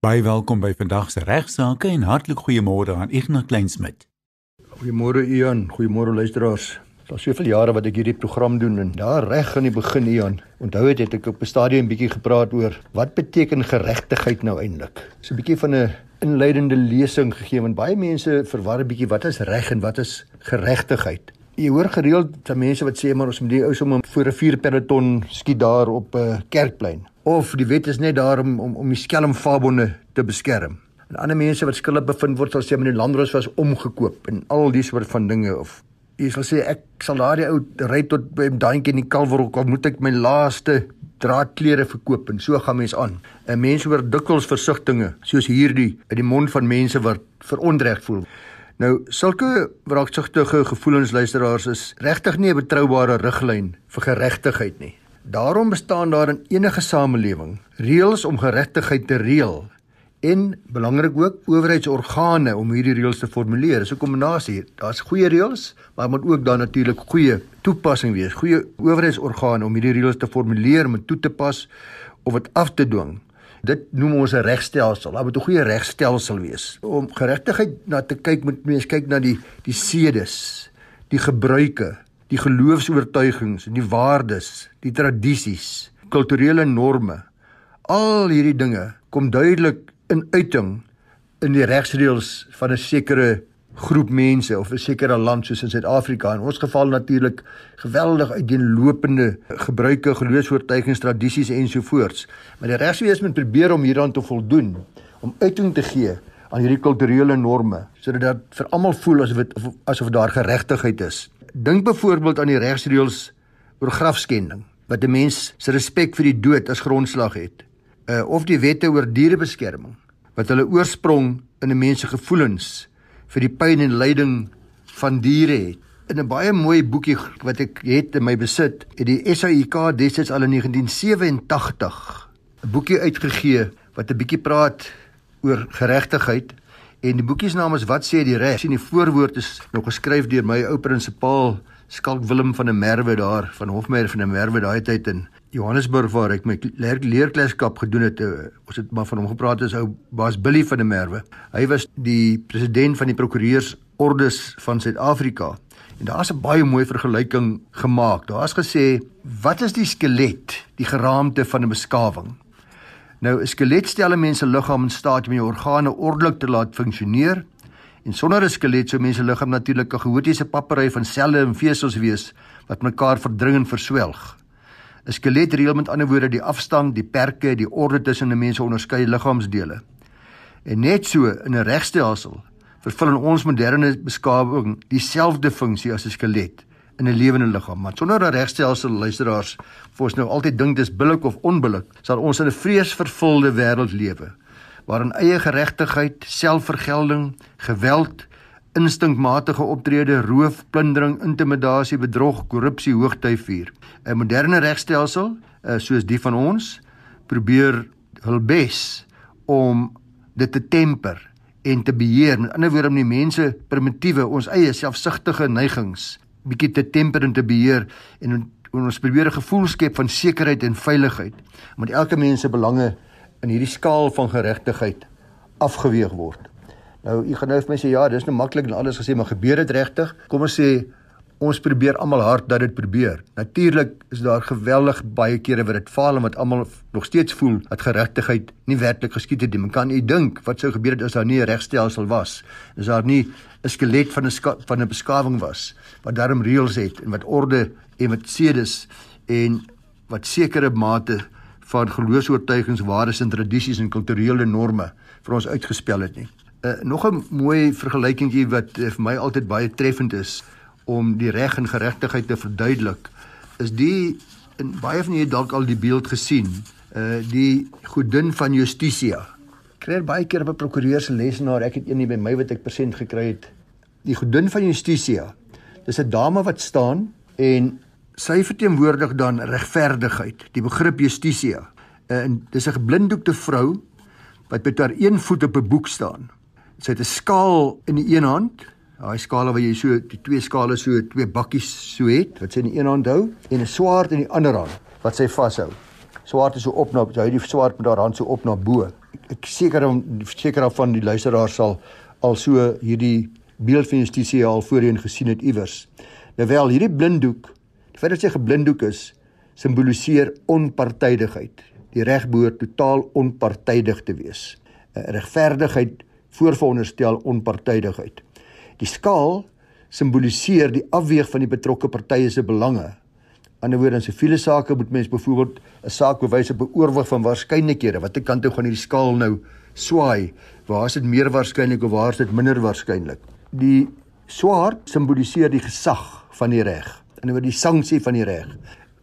Baie welkom by vandag se regsaake en hartlik goeiemôre aan Ignas Kleinsmid. Goeiemôre Ian, goeiemôre luisteraars. Daar is soveel jare wat ek hierdie program doen en daar reg aan die begin Ian, onthou het, het ek op 'n stadium bietjie gepraat oor wat beteken geregtigheid nou eintlik. So 'n bietjie van 'n inleidende lesing gegee want baie mense verwar 'n bietjie wat is reg en wat is geregtigheid. Jy hoor gereeld dat mense wat sê maar ons moet die ou sommer voor 'n vuurpeloton skiet daar op 'n uh, kerkplein of die wet is net daar om om, om die skelmvabonde te beskerm. En ander mense wat skuldig bevind word sal sê die landros was omgekoop en al die soort van dinge of jy sal sê ek sal daardie ou ry tot by daantjie in die kalverhoek of moet ek my laaste draadklere verkoop en so gaan mense aan. 'n Mens hoor dikwels versigtings soos hierdie uit die mond van mense wat verontreg voel. Nou sulke wraaksugtige gevoelens luisteraars is regtig nie 'n betroubare riglyn vir geregtigheid nie. Daarom bestaan daar in enige samelewing reëls om geregtigheid te reël en belangrik ook owerheidsorgane om hierdie reëls te formuleer. Dis 'n kombinasie. Daar's goeie reëls, maar moet ook dan natuurlik goeie toepassing wees. Goeie owerheidsorgane om hierdie reëls te formuleer, om toe te pas of dit af te dwing. Dit noem ons 'n regstelsel. Daar moet 'n goeie regstelsel wees. Om geregtigheid na te kyk moet mens kyk na die die sedes, die gebruike, die geloofs-oortuigings die waardes, die tradisies, kulturele norme. Al hierdie dinge kom duidelik in uiting in die regsreëls van 'n sekere groep mense of 'n sekere land soos in Suid-Afrika. In ons geval natuurlik geweldig uiteenlopende gebruike, geloofs-oortuigings, tradisies ensovoorts. Maar die regswees moet probeer om hieraan te voldoen, om uiting te gee aan hierdie kulturele norme sodat dit vir almal voel asof dit asof daar geregtigheid is. Dink byvoorbeeld aan die regsreëls oor grafskending wat 'n mens se respek vir die dood as grondslag het uh, of die wette oor dierebeskerming wat hulle oorsprong in 'n mens se gevoelens vir die pyn en lyding van diere het. In 'n baie mooi boekie wat ek het in my besit, het die SAIK destyds al in 1987 'n boekie uitgegee wat 'n bietjie praat oor geregtigheid en die boekie se naam is Wat sê die reg? Sien die voorwoord is nog geskryf deur my ou prinsipaal Skalk Willem van der Merwe daar van Hofmeyer van der Merwe daai tyd in Johannesburg waar ek my leer, leerklaskap gedoen het. Uh, ons het maar van hom gepraat as ou baas Billy van der Merwe. Hy was die president van die prokureursorde van Suid-Afrika. En daar's 'n baie mooi vergelyking gemaak. Daar's gesê, wat is die skelet, die geraamte van 'n beskawing? Nou 'n skelet stel 'n mens se liggaam in staat om die organe ordelik te laat funksioneer En sonder 'n skelet sou mense liggaam natuurlik 'n chaotiese pappery van selle en vesels wees wat mekaar verdring en verswelg. 'n Skelet reël met ander woorde die afstand, die perke, die orde tussen 'n mens se onderskeie liggaamsdele. En net so in 'n regstelsel vervul in ons moderne beskawing dieselfde funksie as 'n skelet in 'n lewende liggaam. Maar sonder 'n regstelsel luisteraars, vir ons nou altyd dink dis billik of onbillik, sal ons in 'n vreesvervulde wêreld lewe waarin eie geregtigheid, selfvergelding, geweld, instinkmatige optrede, roof, plundering, intimidasie, bedrog, korrupsie hoogtyd vier. 'n Moderne regstelsel, eh, soos die van ons, probeer hul bes om dit te temper en te beheer. Met ander woorde om die mense primitiewe, ons eie selfsugtige neigings bietjie te temper en te beheer en, ons probeer 'n gevoel skep van sekerheid en veiligheid. Met elke mens se belange in hierdie skaal van geregtigheid afgeweeg word. Nou, u gaan nou vir my sê ja, dis nou maklik en alles gesê, maar gebeur dit regtig? Kom ons sê ons probeer almal hard dat dit probeer. Natuurlik is daar geweldig baie kere wat dit faal en wat almal nog steeds voel dat geregtigheid nie werklik geskied het nie. Men kan u dink wat sou gebeur het as daar nie 'n regstelsel was. As daar nie 'n skelet van 'n van 'n beskawing was wat daarom reëls het en wat orde en wat sedes en wat sekere mate van geloofs-oortuigings, waardes en tradisies en kulturele norme vir ons uitgespel het nie. Uh, nog 'n mooi vergelykingkie wat uh, vir my altyd baie treffend is om die reg en geregtigheid te verduidelik, is die in baie van julle dalk al die beeld gesien, uh die godin van Justitia. Kry baie keer op 'n prokureur se lesenaar, ek het een hier by my wat ek persent gekry het. Die godin van Justitia. Dis 'n dame wat staan en sy verteenwoordig dan regverdigheid, die begrip justitia. En dis 'n geblinddoekte vrou wat met haar een voet op 'n boek staan. Sy het 'n skaal in die een hand, daai skaal waar jy so die twee skale so twee bakkies so het wat sy in die een hand hou en 'n swaard in die ander hand wat sy vashou. Swaard is so op na sy hou die swaard met haar hand so op na bo. Ek seker om seker af van die luisteraars sal al so hierdie beeld van justisie al voorheen gesien het iewers. Nou wel, hierdie blinddoek, feit dat sy geblinddoek is, simboliseer onpartydigheid. Die reg behoort totaal onpartydig te wees. Regverdigheid voorveronderstel onpartydigheid. Die skaal simboliseer die afweeg van die betrokke partye se belange. Anderswoorde in siviele sake moet mens byvoorbeeld 'n saak bewys op 'n oorwig van waarskynlikhede. Watter kant toe gaan hierdie skaal nou swaai? Waar is dit meer waarskynlik of waar is dit minder waarskynlik? Die swaard simboliseer die gesag van die reg. Anderswoorde die sanksie van die reg.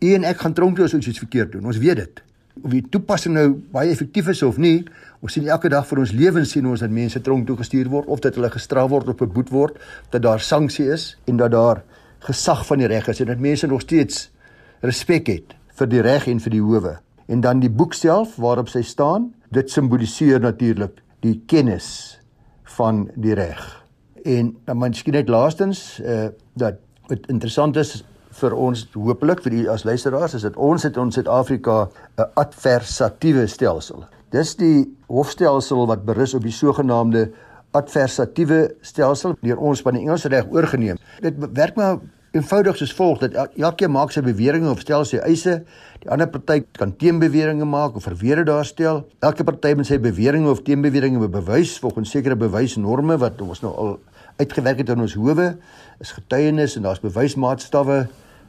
U en ek gaan tronk toe as ons iets verkeerd doen. Ons weet dit. Of die toepassing nou baie effektief is of nie, ons sien elke dag vir ons lewens sien ons dat mense tronk toe gestuur word of dat hulle gestraf word of beboet word, dat daar sanksie is en dat daar gesag van die reg is en dat mense nog steeds respek het vir die reg en vir die howe. En dan die boek self waarop sy staan, dit simboliseer natuurlik die kennis van die reg. En dan miskien net laastens uh dat wat interessant is vir ons hopelik vir u as luisteraars is dat ons het in Suid-Afrika 'n adversatiewe stelsel. Dis die hofstelsel wat berus op die sogenaamde adversatiewe stelsel deur ons van die Engelse reg oorgeneem. Dit werk maar eenvoudig soos volg dat elkeen maak sy beweringe of stel sy eise. Die ander party kan teenbeweringe maak of verweer daarstel. Elke party moet sy beweringe of teenbeweringe bewys volgens sekere bewysnorme wat ons nou al uitgewerk het in ons howe. Is getuienis en daar's bewysmaatstawwe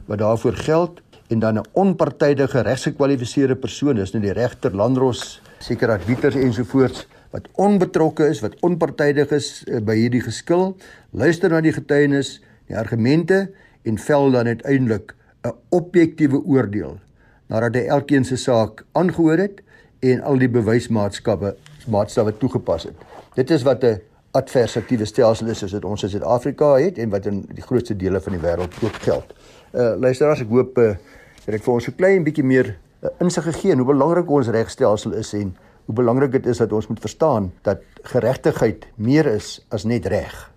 wat daarvoor geld en dan 'n onpartydige regsgekwalifiseerde persoon, dis nou die regter, landros, sekere arbiters ensovoorts wat onbetrokke is, wat onpartydig is uh, by hierdie geskil, luister na die getuienis, die argumente en vel dan uiteindelik 'n objektiewe oordeel nadat hy elkeen se saak aangehoor het en al die bewysmaatskappe maatstawwe toegepas het. Dit is wat 'n adversatiewe stelsel is soos dit ons in Suid-Afrika het en wat in die grootste dele van die wêreld ook geld. Uh luisteraars, ek hoop uh dat ek vir ons 'n klein bietjie meer uh, insig gegee hoe belangrik ons regstelsel is en hoe belangrik dit is dat ons moet verstaan dat geregtigheid meer is as net reg.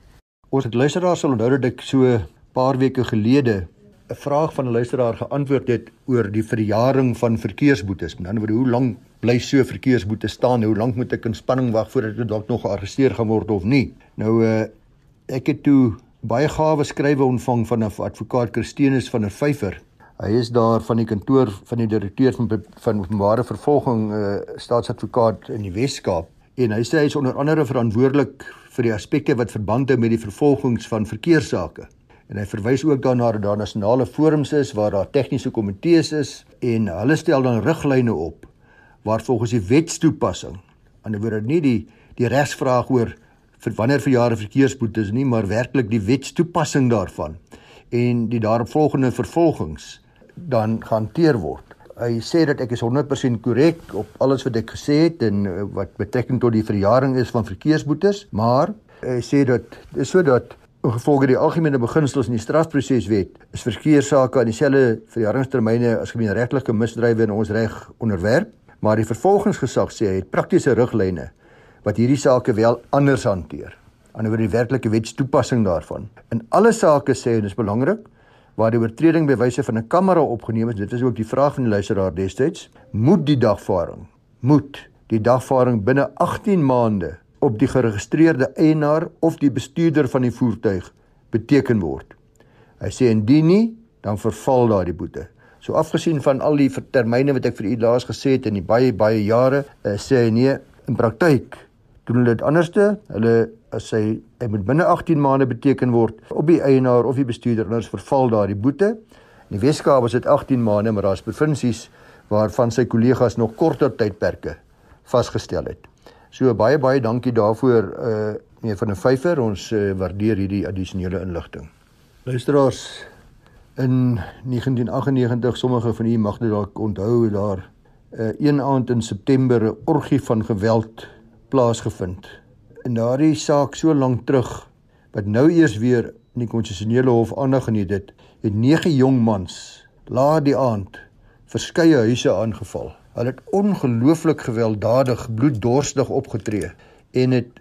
Ons het luisteraars sal onthou dat ek so paar weke gelede 'n vraag van 'n luisteraar geantwoord het oor die verjaring van verkeersboetes. Met ander woorde, hoe lank bly so verkeersboete staan? Hoe lank moet ek in spanning wag voordat ek dalk nog gearresteer gaan word of nie? Nou uh ek het toe baie gawe skrywe ontvang van 'n advokaat Christenus van der Vyver. Hy is daar van die kantoor van die direkteur van van openbare vervolging uh staatsadvokaat in die Wes-Kaap en hy sê hy is onder andere verantwoordelik vir die aspekte wat verband hou met die vervolgings van verkeersake. En hy verwys ook daarna dat daar nasionale forums is waar daar tegniese komitees is en hulle stel dan riglyne op waar volgens die wetstoepassing, aan die woorde nie die die regsvraag oor vir wanneer vir jare verkeersboetes nie, maar werklik die wetstoepassing daarvan en die daaropvolgende vervolgings dan gehanteer word. Hy sê dat ek is 100% korrek op alles wat ek gesê het en eh, wat betrekking tot die verjaring is van verkeersboetes, maar hy sê dat dis sodat Gevolge die algemene beginsels in die strafproseswet is verkeersake aan dieselfde verjaringstermyne as gemeenregtelike misdrywe in ons reg onderwerp, maar die vervolgingsgesag sê hy het praktiese riglyne wat hierdie sake wel anders hanteer. Anderswoorde die werklike wetstoepassing daarvan. In alle sake sê en dis belangrik waar die oortreding by wyse van 'n kamera opgeneem is, dit is ook die vraag van die luisteraar destyds, moet die dagvaarding moet die dagvaarding binne 18 maande op die geregistreerde eienaar of die bestuurder van die voertuig beteken word. Hy sê indien nie, dan verval daardie boete. So afgesien van al die termyne wat ek vir u laas gesê het in die baie baie jare, uh, sê hy nee, in praktyk doen hulle dit anderste. Hulle as hy hy moet binne 18 maande beteken word op die eienaar of die bestuurder anders verval daardie boete. In die Weskaap is dit 18 maande, maar daar's provinsies waarvan sy kollegas nog korter tydperke vasgestel het. So baie baie dankie daarvoor uh meneer van der Vyver. Ons uh, waardeer hierdie addisionele inligting. Luisteraars in 1998 sommige van u mag dit dalk onthou daar uh, een aand in September 'n orgie van geweld plaasgevind. In daardie saak so lank terug wat nou eers weer in die konstitusionele hof aandag geniet het, het nege jong mans laat die aand verskeie huise aangeval. Hulle het ongelooflik gewelddadig, bloeddorstig opgetree en het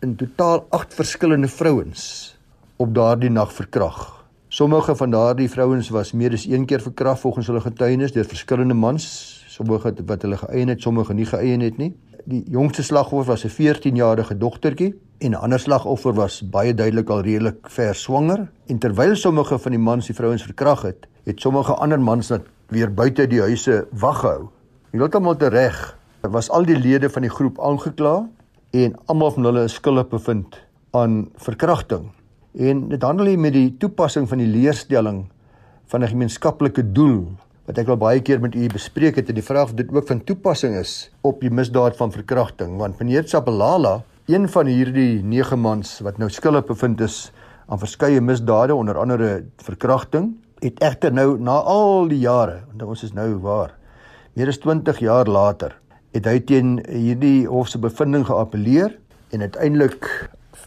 in totaal 8 verskillende vrouens op daardie nag verkrag. Sommige van daardie vrouens was meer as een keer verkrag volgens hulle getuienis deur verskillende mans, sommige wat hulle geëien het, sommige nie geëien het nie. die jongste slagoffer was 'n 14-jarige dogtertjie en 'n ander slagoffer was baie duidelik al redelik ver swanger en terwyl sommige van die mans die vrouens verkrag het, het sommige ander mans dat weer buite die huise wag gehou. Heeltemal te reg was al die lede van die groep aangekla en almal van hulle is skuldig bevind aan verkrachting. En dit handel hier met die toepassing van die leerstelling van 'n gemeenskaplike doel wat ek al baie keer met u bespreek het en die vraag of dit ook van toepassing is op die misdaad van verkrachting want meneer Sabelala een van hierdie 9 mans wat nou skuldig bevind is aan verskeie misdade onder andere verkrachting het egter nou na al die jare want ons is nou waar meer as 20 jaar later het hy teen hierdie hof se bevinding geappeleer en uiteindelik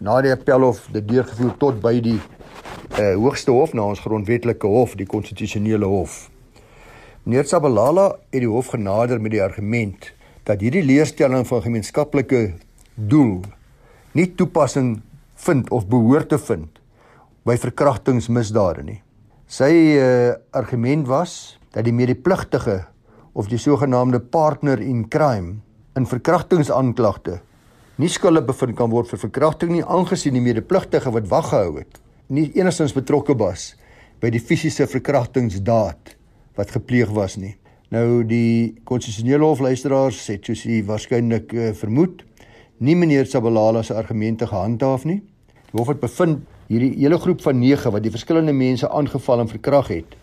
na die appelhof dit deurgevoer tot by die uh, hoogste hof na ons grondwetlike hof die konstitusionele hof Meneer Sabalala het die hof genader met die argument dat hierdie leerstelling van gemeenskaplike doel nie toepassing vind of behoort te vind by verkrachtingsmisdade nie. Sy uh, argument was dat die medepligtige of die sogenaamde partner in crime in verkrachtingsaanklagte nie skuldig bevind kan word vir verkrachting nie aangesien die medepligtige wat wag gehou het nie enigstens betrokke was by die fisiese verkrachtingsdaad wat gepleeg was nie. Nou die konstitusionele hof luisteraars het soos u waarskynlik uh, vermoed, nie meneer Sabalala se argumente gehandhaaf nie. Die hof het bevind hierdie hele groep van 9 wat die verskillende mense aangeval en verkrag het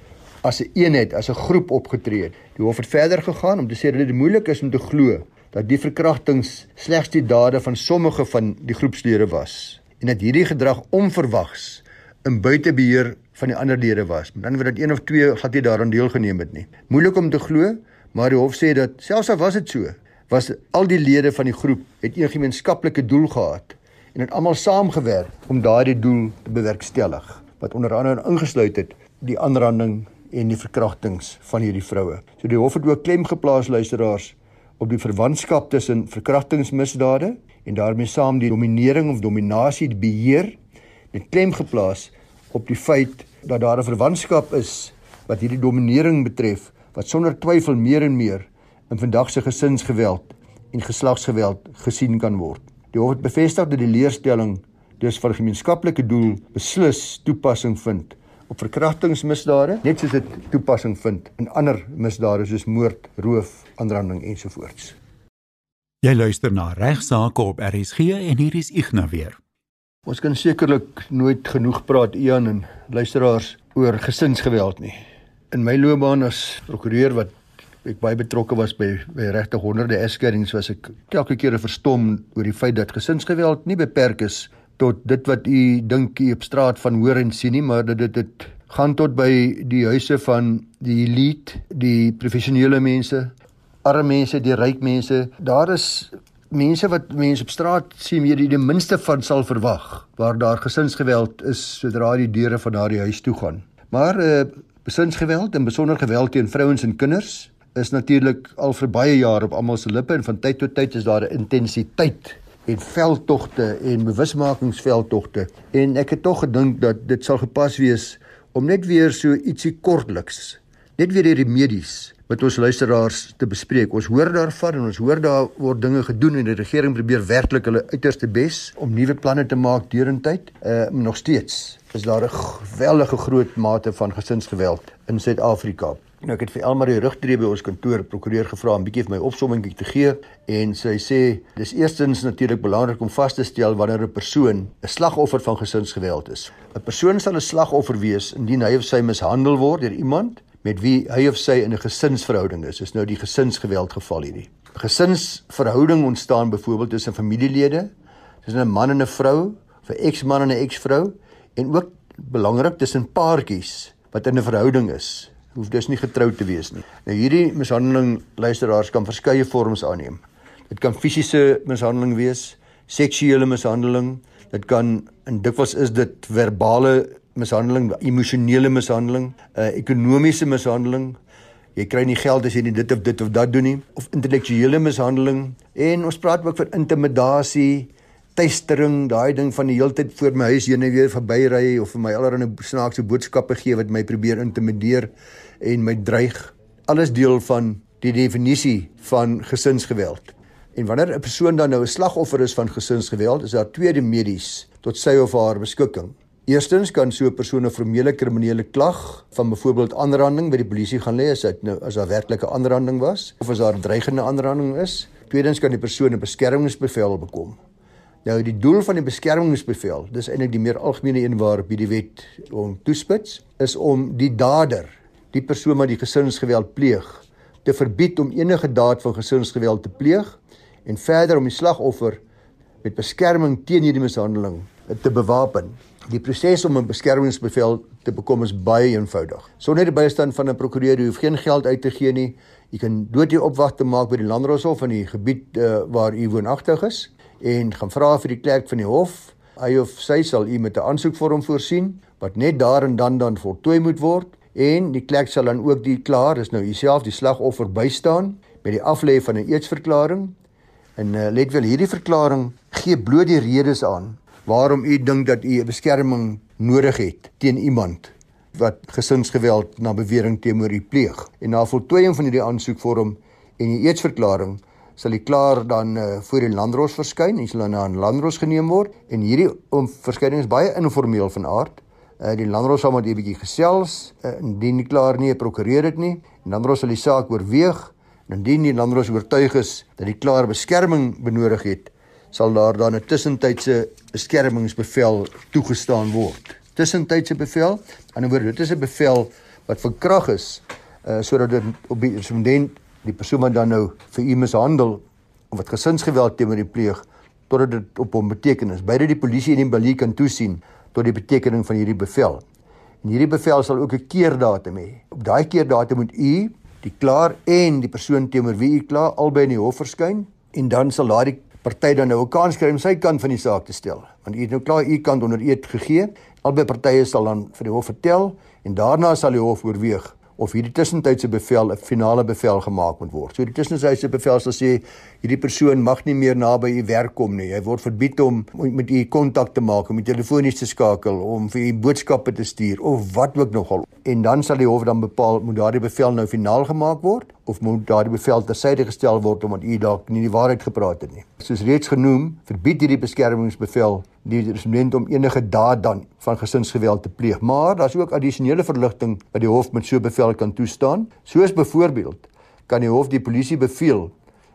as 'n een eenheid, as 'n groep opgetree het. Die hof het verder gegaan om te sê dat dit moeilik is om te glo dat die verkrachtings slegs die dade van sommige van die groepslede was en dat hierdie gedrag onverwags in buitebeheer van die ander lede was. Met ander woorde dat een of twee glad nie daaraan deelgeneem het nie. Moeilik om te glo, maar die hof sê dat selfs al was dit so, was al die lede van die groep het 'n gemeenskaplike doel gehad en het almal saamgewerk om daardie doel te bewerkstellig wat onder andere ingesluit het die aanranding en die verkrachtings van hierdie vroue. So die hof het ook klem geplaas luisteraars op die verwantskap tussen verkrachtingsmisdade en daarmee saam die dominering of dominasie die beheer het klem geplaas op die feit dat daar 'n verwantskap is wat hierdie dominering betref wat sonder twyfel meer en meer in vandag se gesinsgeweld en geslagsgeweld gesien kan word. Die hof het bevestig dat die leerstelling dus vir gemeenskaplike doel beslis toepassing vind op verkrachtingsmisdade, net soos dit toepassing vind in ander misdade soos moord, roof, aanranding ensovoorts. Jy luister na regsaake op RSG en hier is Ignas weer. Ons kan sekerlik nooit genoeg praat Ian en luisteraars oor gesinsgeweld nie. In my loopbaan as prokureur wat ek baie betrokke was by by regte honderde egskeidings was ek elke keer verstom oor die feit dat gesinsgeweld nie beperk is tot dit wat u dink u op straat van hoor en sien nie, maar dat dit dit gaan tot by die huise van die elite, die professionele mense, arme mense, die ryk mense. Daar is mense wat mense op straat sien meer die, die minste van sal verwag waar daar gesinsgeweld is sodra die deure van daardie huis toe gaan. Maar uh gesinsgeweld en besonder geweld teen vrouens en kinders is natuurlik al vir baie jare op almal se lippe en van tyd tot tyd is daar 'n intensiteit en veldtogte en bewusmakingsveldtogte en ek het tog gedink dat dit sal gepas wees om net weer so ietsie kortliks net weer die remedies met ons luisteraars te bespreek. Ons hoor daarvan en ons hoor daar word dinge gedoen en die regering probeer werklik hulle uiterste bes om nuwe planne te maak deurentyd. Uh nog steeds is daar 'n geweldige groot mate van gesinsgeweld in Suid-Afrika. Nou ek het vir Elmarie Rugtree by ons kantoor prokureur gevra om 'n bietjie vir my opsomming te gee en sy sê dis eerstens natuurlik belangrik om vas te stel wanneer 'n persoon 'n slagoffer van gesinsgeweld is. 'n Persoon sal 'n slagoffer wees indien hy of sy mishandel word deur iemand met wie hy of sy in 'n gesinsverhouding is. Dis nou die gesinsgeweld geval hierdie. Gesinsverhouding ontstaan byvoorbeeld tussen familielede, tussen 'n man en 'n vrou, vir eksman en 'n eksvrou en ook belangrik tussen paartjies wat in 'n verhouding is. Hoef dus nie getroud te wees nie. Nou hierdie mishandeling luisteraars kan verskeie vorms aanneem. Dit kan fisiese mishandeling wees, seksuele mishandeling, dit kan en dikwels is dit verbale mishandeling, emosionele mishandeling, uh, ekonomiese mishandeling. Jy kry nie geld as jy nie dit of dit of dat doen nie of intellektuele mishandeling en ons praat ook van intimidasie, tuistering, daai ding van die heeltyd voor my huis heen en weer verbyry of vir my allerlei snaakse boodskappe gee wat my probeer intimideer en my dreig. Alles deel van die definisie van gesinsgeweld. En wanneer 'n persoon dan nou 'n slagoffer is van gesinsgeweld, is daar twee remedies tot sy of haar beskikking. Eerstens kan so 'n persoon 'n formele kriminele klag van byvoorbeeld aanranding by die polisie gaan lê as dit nou as daar werklike aanranding was of as daar dreigende aanranding is. Tweedens kan die persoon 'n beskermingsbevel bekom. Nou die doel van die beskermingsbevel, dis eintlik die meer algemene een waarop die wet om toespits, is om die dader, die persoon wat die gesinsgeweld pleeg, te verbied om enige daad van gesinsgeweld te pleeg en verder om die slagoffer met beskerming teen hierdie mishandeling te bewapen. Die proses om 'n beskermingsbevel te bekom is baie eenvoudig. Sonder die bystand van 'n prokureur, hoef geen geld uit te gee nie. Jy kan dood jy opwagting maak by die landdroshof in die gebied uh, waar u woonagtig is en gaan vra vir die klerk van die hof. Hy of sy sal u met 'n aansoekvorm voorsien wat net daar en dan dan voltooi moet word en die klerk sal dan ook die klaar, dis nou jouself die slagoffer bystaan met die aflê van 'n eetsverklaring. En uh, let wel hierdie verklaring gee bloot die redes aan waarom u dink dat u 'n beskerming nodig het teen iemand wat gesinsgeweld na bewering teenoor u pleeg. En na voltooiing van hierdie aansoekvorm en die eetsverklaring sal die klaar dan uh, voor die landros verskyn en sal dan na 'n landros geneem word en hierdie verskyning is baie informeel van aard. Uh, die landros sal met 'n bietjie gesels uh, indien die klaar nie 'n prokureur het nie. Die landros sal die saak oorweeg en indien die landros oortuig is dat die klaar beskerming benodig het, sal daar dan 'n tussentydse beskermingsbevel toegestaan word. Tussentydse bevel, aan die ander woord, dit is 'n bevel wat van krag is uh sodat dit op die respondent die persoon wat dan nou vir u mishandel of wat gesinsgeweld teenoor die pleeg totdat dit op hom beteken is. Beide die polisie en die balie kan toesien tot die betekening van hierdie bevel. En hierdie bevel sal ook 'n keerdatum hê. Op daai keerdatum moet u die klaar en die persoon teenoor wie u kla albei in die hof verskyn en dan sal daardie party dan nou 'n kans kry om sy kant van die saak te stel. Want u het nou klaar u kant onder eed gegee. Albei partye sal dan vir die hof vertel en daarna sal die hof oorweeg of hierdie tussentydse bevel 'n finale bevel gemaak moet word. So die tussentydse bevel sal sê hierdie persoon mag nie meer naby u werk kom nie. Hy word verbied om met u kontak te maak, om telefonies te skakel, om vir u boodskappe te stuur of wat ook nogal. En dan sal die hof dan bepaal moet daardie bevel nou finaal gemaak word of moet daardie bevel tersyde gestel word omdat u dalk nie die waarheid gepraat het nie. Soos reeds genoem, verbied hierdie beskermingsbevel die respondent om enige daad dan van gesinsgeweld te pleeg. Maar daar's ook addisionele verligting wat die hof met so bevel kan toestaan. Soos byvoorbeeld kan die hof die polisie beveel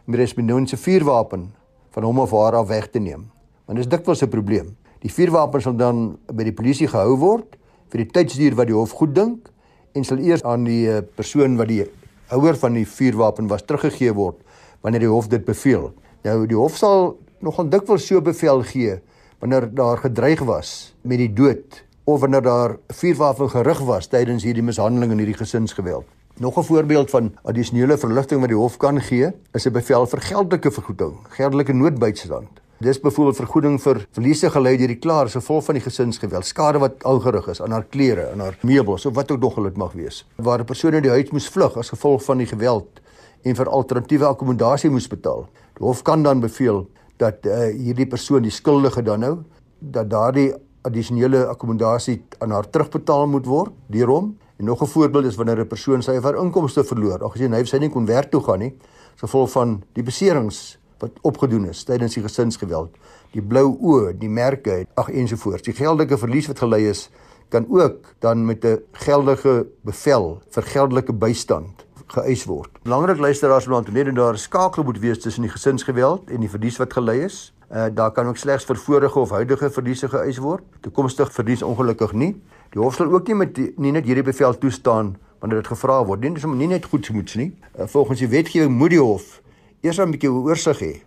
om die respondent se vuurwapen van hom of haar af weg te neem. Want dis dikwels 'n probleem. Die vuurwapen sal dan by die polisie gehou word vir die tydsduur wat die hof goed dink en sal eers aan die eh, persoon wat die houer van die vuurwapen was teruggegee word wanneer die hof dit beveel. Nou die hof sal nogal dikwels so bevel gee wanneer daar gedreig was met die dood of wanneer daar vuurwapen gerig was tydens hierdie mishandeling en hierdie gesinsgeweld. Nog 'n voorbeeld van addisionele verligting wat die hof kan gee, is 'n bevel vir geldelike vergoeding, geldelike noodbystand. Dis byvoorbeeld vergoeding vir verliese gelei deur die klaar as gevolg van die gesinsgeweld, skade wat aangerig is aan haar klere, aan haar meubels of wat ook nog dit mag wees. Waar 'n persoon uit die huis moes vlug as gevolg van die geweld en vir alternatiewe akkommodasie moes betaal. Die hof kan dan beveel dat uh, hierdie persoon die skuldige dan nou dat daardie addisionele akkommodasie aan haar terugbetaal moet word deur hom. En nog 'n voorbeeld is wanneer 'n persoon sy haar inkomste verloor, aangesien hy sy nie kon werk toe gaan nie, as gevolg van die beserings wat opgedoen is tydens die gesinsgeweld, die blou oë, die merke, ag ensovoorts. Die geldelike verlies wat gelei is, kan ook dan met 'n geldige bevel vir geldelike bystand geëis word. Belangrik luisteraars moet onthou dat daar 'n skakel moet wees tussen die gesinsgeweld en die verlies wat gelei is. Uh, daar kan ook slegs vir vorige of huidige verliese geëis word. Toekomstig verlies ongelukkig nie. Die hof sal ook nie met nie net hierdie bevel toestaan wanneer dit gevra word nie. Dis om nie net goedsmoeds nie. Uh, volgens die wetgewing moet die hof eers 'n bietjie oorsig hê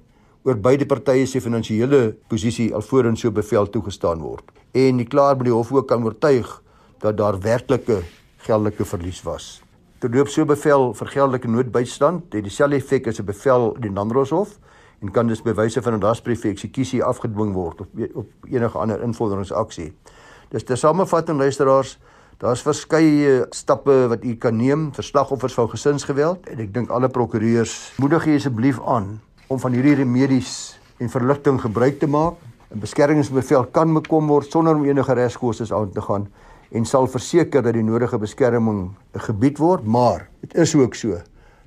oor beide partye se finansiële posisie alvorens so bevel toegestaan word. En die klaar by die hof ook kan oortuig dat daar werklike geldelike verlies was. Terloop so bevel vir geldelike noodbystand het dieselfde effek as 'n bevel in die Landroshof en kan dus bewyse van 'n dasbrief vir eksekusie afgedwing word op op enige ander invorderingsaksie. Dis ter samevatting luisteraars, daar's verskeie stappe wat u kan neem vir slagoffers van gesinsgeweld en ek dink alle prokureurs moedig u asseblief aan om van hierdie remedies en verligting gebruik te maak. 'n Beskermingsbevel kan bekom word sonder om enige regskoste aan te gaan en sal verseker dat die nodige beskerming gebied word, maar dit is ook so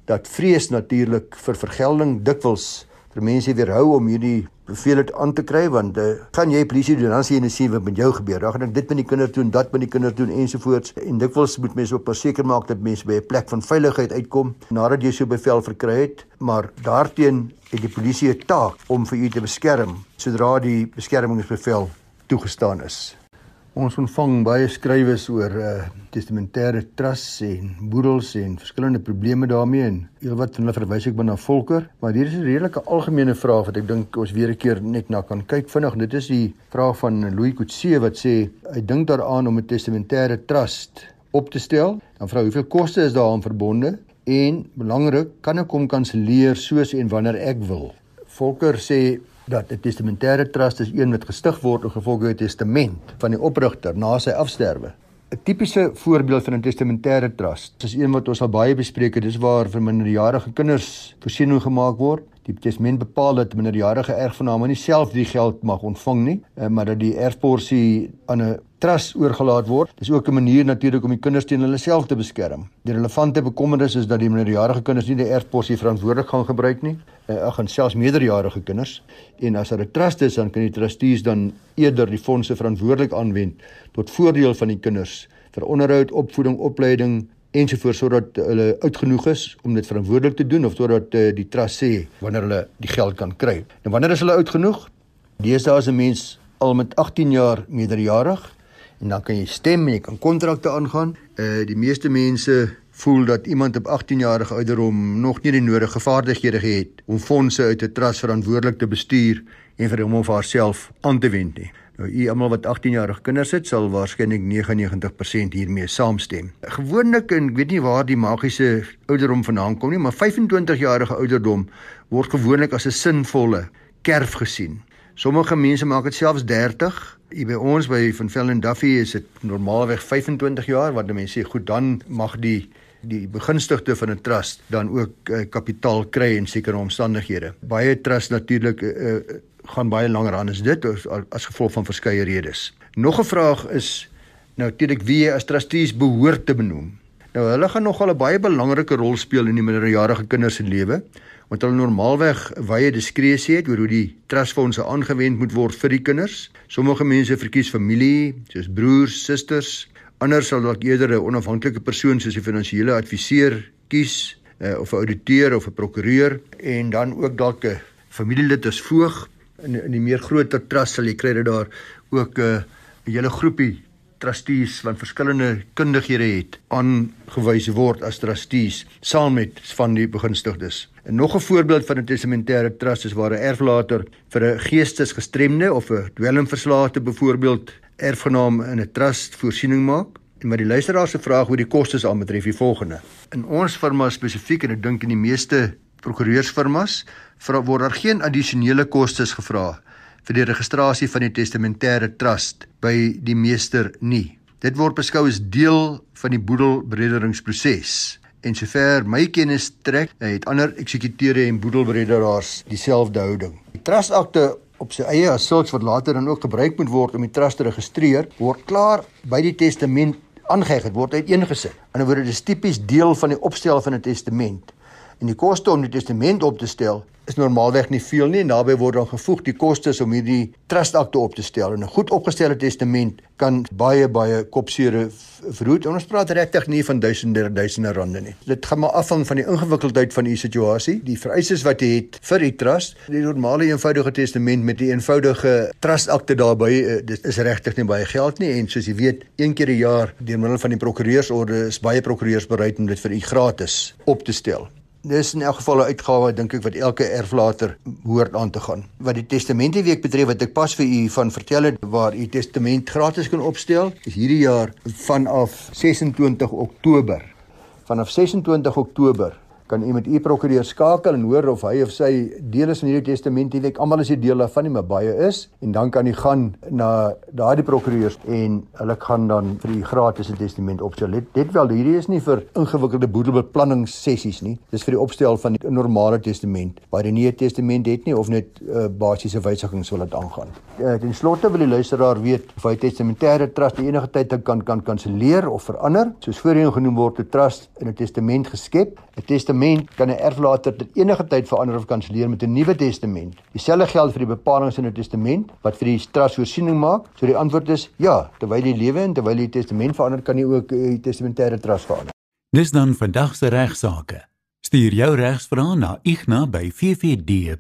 dat vrees natuurlik vir vergelding dikwels vir mense weerhou om hierdie beveel dit aan te kry want uh, gaan jy polisie doen dan sien jy sien wat met jou gebeur. Dan gaan ek dit met die kinders doen, dat met die kinders doen ensovoorts. En dikwels moet mense op seker maak dat mense by 'n plek van veiligheid uitkom nadat jy so bevel verkry het, maar daarteen het die polisie 'n taak om vir u te beskerm sodra die beskermingsbevel toegestaan is. Ons ontvang baie skrywes oor uh testamentêre trusts en boedels en verskillende probleme daarmee en heelwat van hulle verwys ek na Volker, maar hier is 'n redelike algemene vraag wat ek dink ons weer 'n keer net na kan kyk vinnig. Dit is die vraag van Louis Coetzee wat sê hy dink daaraan om 'n testamentêre trust op te stel. Dan vra hy hoeveel koste is daaraan verbonde en belangrik, kan ek hom kanselleer soos en wanneer ek wil? Volker sê dat 'n testamentêre trust is een wat gestig word in gevolg van 'n testament van die oprigter na sy afsterwe. 'n Tipiese voorbeeld van 'n testamentêre trust is een wat ons al baie bespreek het, dis waar vir minderjarige kinders voorsiening gemaak word. Die testament bepaal dat minderjarige erfgename nie self die geld mag ontvang nie, eh, maar dat die erfporsie aan 'n trust oorgelaat word. Dis ook 'n manier natuurlik om die kinders teen hulle self te beskerm. Die relevante bekommernis is dat die minderjarige kinders nie die erfporsie verantwoordelik gaan gebruik nie. Eh, ag en selfs meerderjarige kinders. En as daar 'n trust is, dan kan die trustees dan eerder die fondse verantwoordelik aanwend tot voordeel van die kinders vir onderhoud, opvoeding, opleiding ensovoorts sodat hulle oud genoeg is om dit verantwoordelik te doen of totdat uh, die trust sê wanneer hulle die geld kan kry. En wanneer is hulle oud genoeg? Deesdae is 'n mens al met 18 jaar meerderjarig en dan kan jy stem en jy kan kontrakte aangaan. Uh die meeste mense voel dat iemand op 18 jarige ouderdom nog nie die nodige vaardighede het om fondse uit 'n trust verantwoordelik te bestuur en vir hom of haarself aan te wend nie. Nou u almal wat 18 jarige kinders het, sal waarskynlik 99% hiermee saamstem. Gewoonlik en ek weet nie waar die magiese ouderdom vandaan kom nie, maar 25 jarige ouderdom word gewoonlik as 'n sinvolle kerf gesien. Sommige mense maak dit selfs 30 Hier by ons by Van Velden Duffy is dit normaalweg 25 jaar wat mense sê goed dan mag die die begunstigde van 'n trust dan ook uh, kapitaal kry in sekere omstandighede. Baie trusts natuurlik uh, gaan baie langer aan as dit as, as gevolg van verskeie redes. Nog 'n vraag is nou natuurlik wie jy as trustees behoort te benoem. Nou hulle gaan nogal 'n baie belangrike rol speel in die minderjarige kinders se lewe want hulle normaalweg wye diskresie het oor hoe die trustfondse aangewend moet word vir die kinders. Sommige mense verkies familie, soos broers, susters. Ander sal dalk eerder 'n onafhanklike persoon soos 'n finansiële adviseur kies, uh, of 'n ouditeur of 'n prokureur en dan ook dalk 'n familielid as voog. In in die meer groter trust sal jy kry dat daar ook 'n uh, 'n hele groepie trustees van verskillende kundighede het aangewys word as trustees saam met van die begunstigdes. En nog 'n voorbeeld van 'n testamentêre trust is waar 'n erflater vir 'n geestesgestremde of 'n dwelmverslaafde byvoorbeeld erfgenaam in 'n trust voorsiening maak. En wat die luisteraar se vraag oor die kostes aanbetref, die volgende. In ons firma spesifiek en ek dink in die meeste prokureursfirmas word daar geen addisionele kostes gevra vir die registrasie van die testamentêre trust by die meester nie. Dit word beskou as deel van die boedelbrederingsproses en sover my kennis trek, het ander eksekuteure en boedelbrederaars dieselfde houding. Die trustakte op sy eie as sulks wat later dan ook gebruik moet word om die trust te registreer, word klaar by die testament aangeheg, word uiteengesit. In 'n woorde, dit is tipies deel van die opstel van 'n testament. En die koste om die testament op te stel is normaalweg nie veel nie en daarbey word dan gevoeg die kostes om hierdie trustakte op te stel. En 'n goed opgestelde testament kan baie baie kopseere verhoed. En ons praat regtig nie van duisende duisende rande nie. Dit gaan maar afhang van die ingewikkeldheid van u situasie, die vereistes wat jy het vir die trust. Die normale eenvoudige testament met die eenvoudige trustakte daarbey, eh, dit is regtig nie baie geld nie en soos jy weet, een keer 'n jaar deur middel van die prokureursorde is baie prokureurs bereid om dit vir u gratis op te stel. Dis in elk geval 'n uitgawe dink ek wat elke erflater hoort aan te gaan. Wat die testamente week betref wat ek pas vir u van vertel het waar u testament gratis kan opstel, is hierdie jaar vanaf 26 Oktober. Vanaf 26 Oktober kan u met u prokureur skakel en hoor of hy of sy deel is van hierdie testament nie. Ek almal is nie deel daarvan nie, maar baie is en dan kan u gaan na daardie prokureurs en hulle gaan dan vir u gratis 'n testament opstel. Dit dit wel hierdie is nie vir ingewikkelde boedelbeplanningssessies nie. Dis vir die opstel van 'n normale testament. Waar jy nie 'n testament het nie of net uh, basiese wysigings wil dit aangaan. Uh, ten slotte wil die luisteraar weet of hy testamentêre trust enige tyd kan kan kanselleer of verander. Soos voorheen genoem word, 'n trust in 'n testament geskep. 'n Testament testament kan 'n erflater ter enige tyd verander of kanselleer met 'n nuwe testament. Dieselfde geld vir die bepalinge in 'n testament wat vir die trust voorsiening maak. So die antwoord is ja, terwyl jy lewe en terwyl jy testament verander, kan jy ook eh, die testamentêre trust verander. Dis dan vandag se regsaake. Stuur jou regsvrae na igna by ffd.co.za.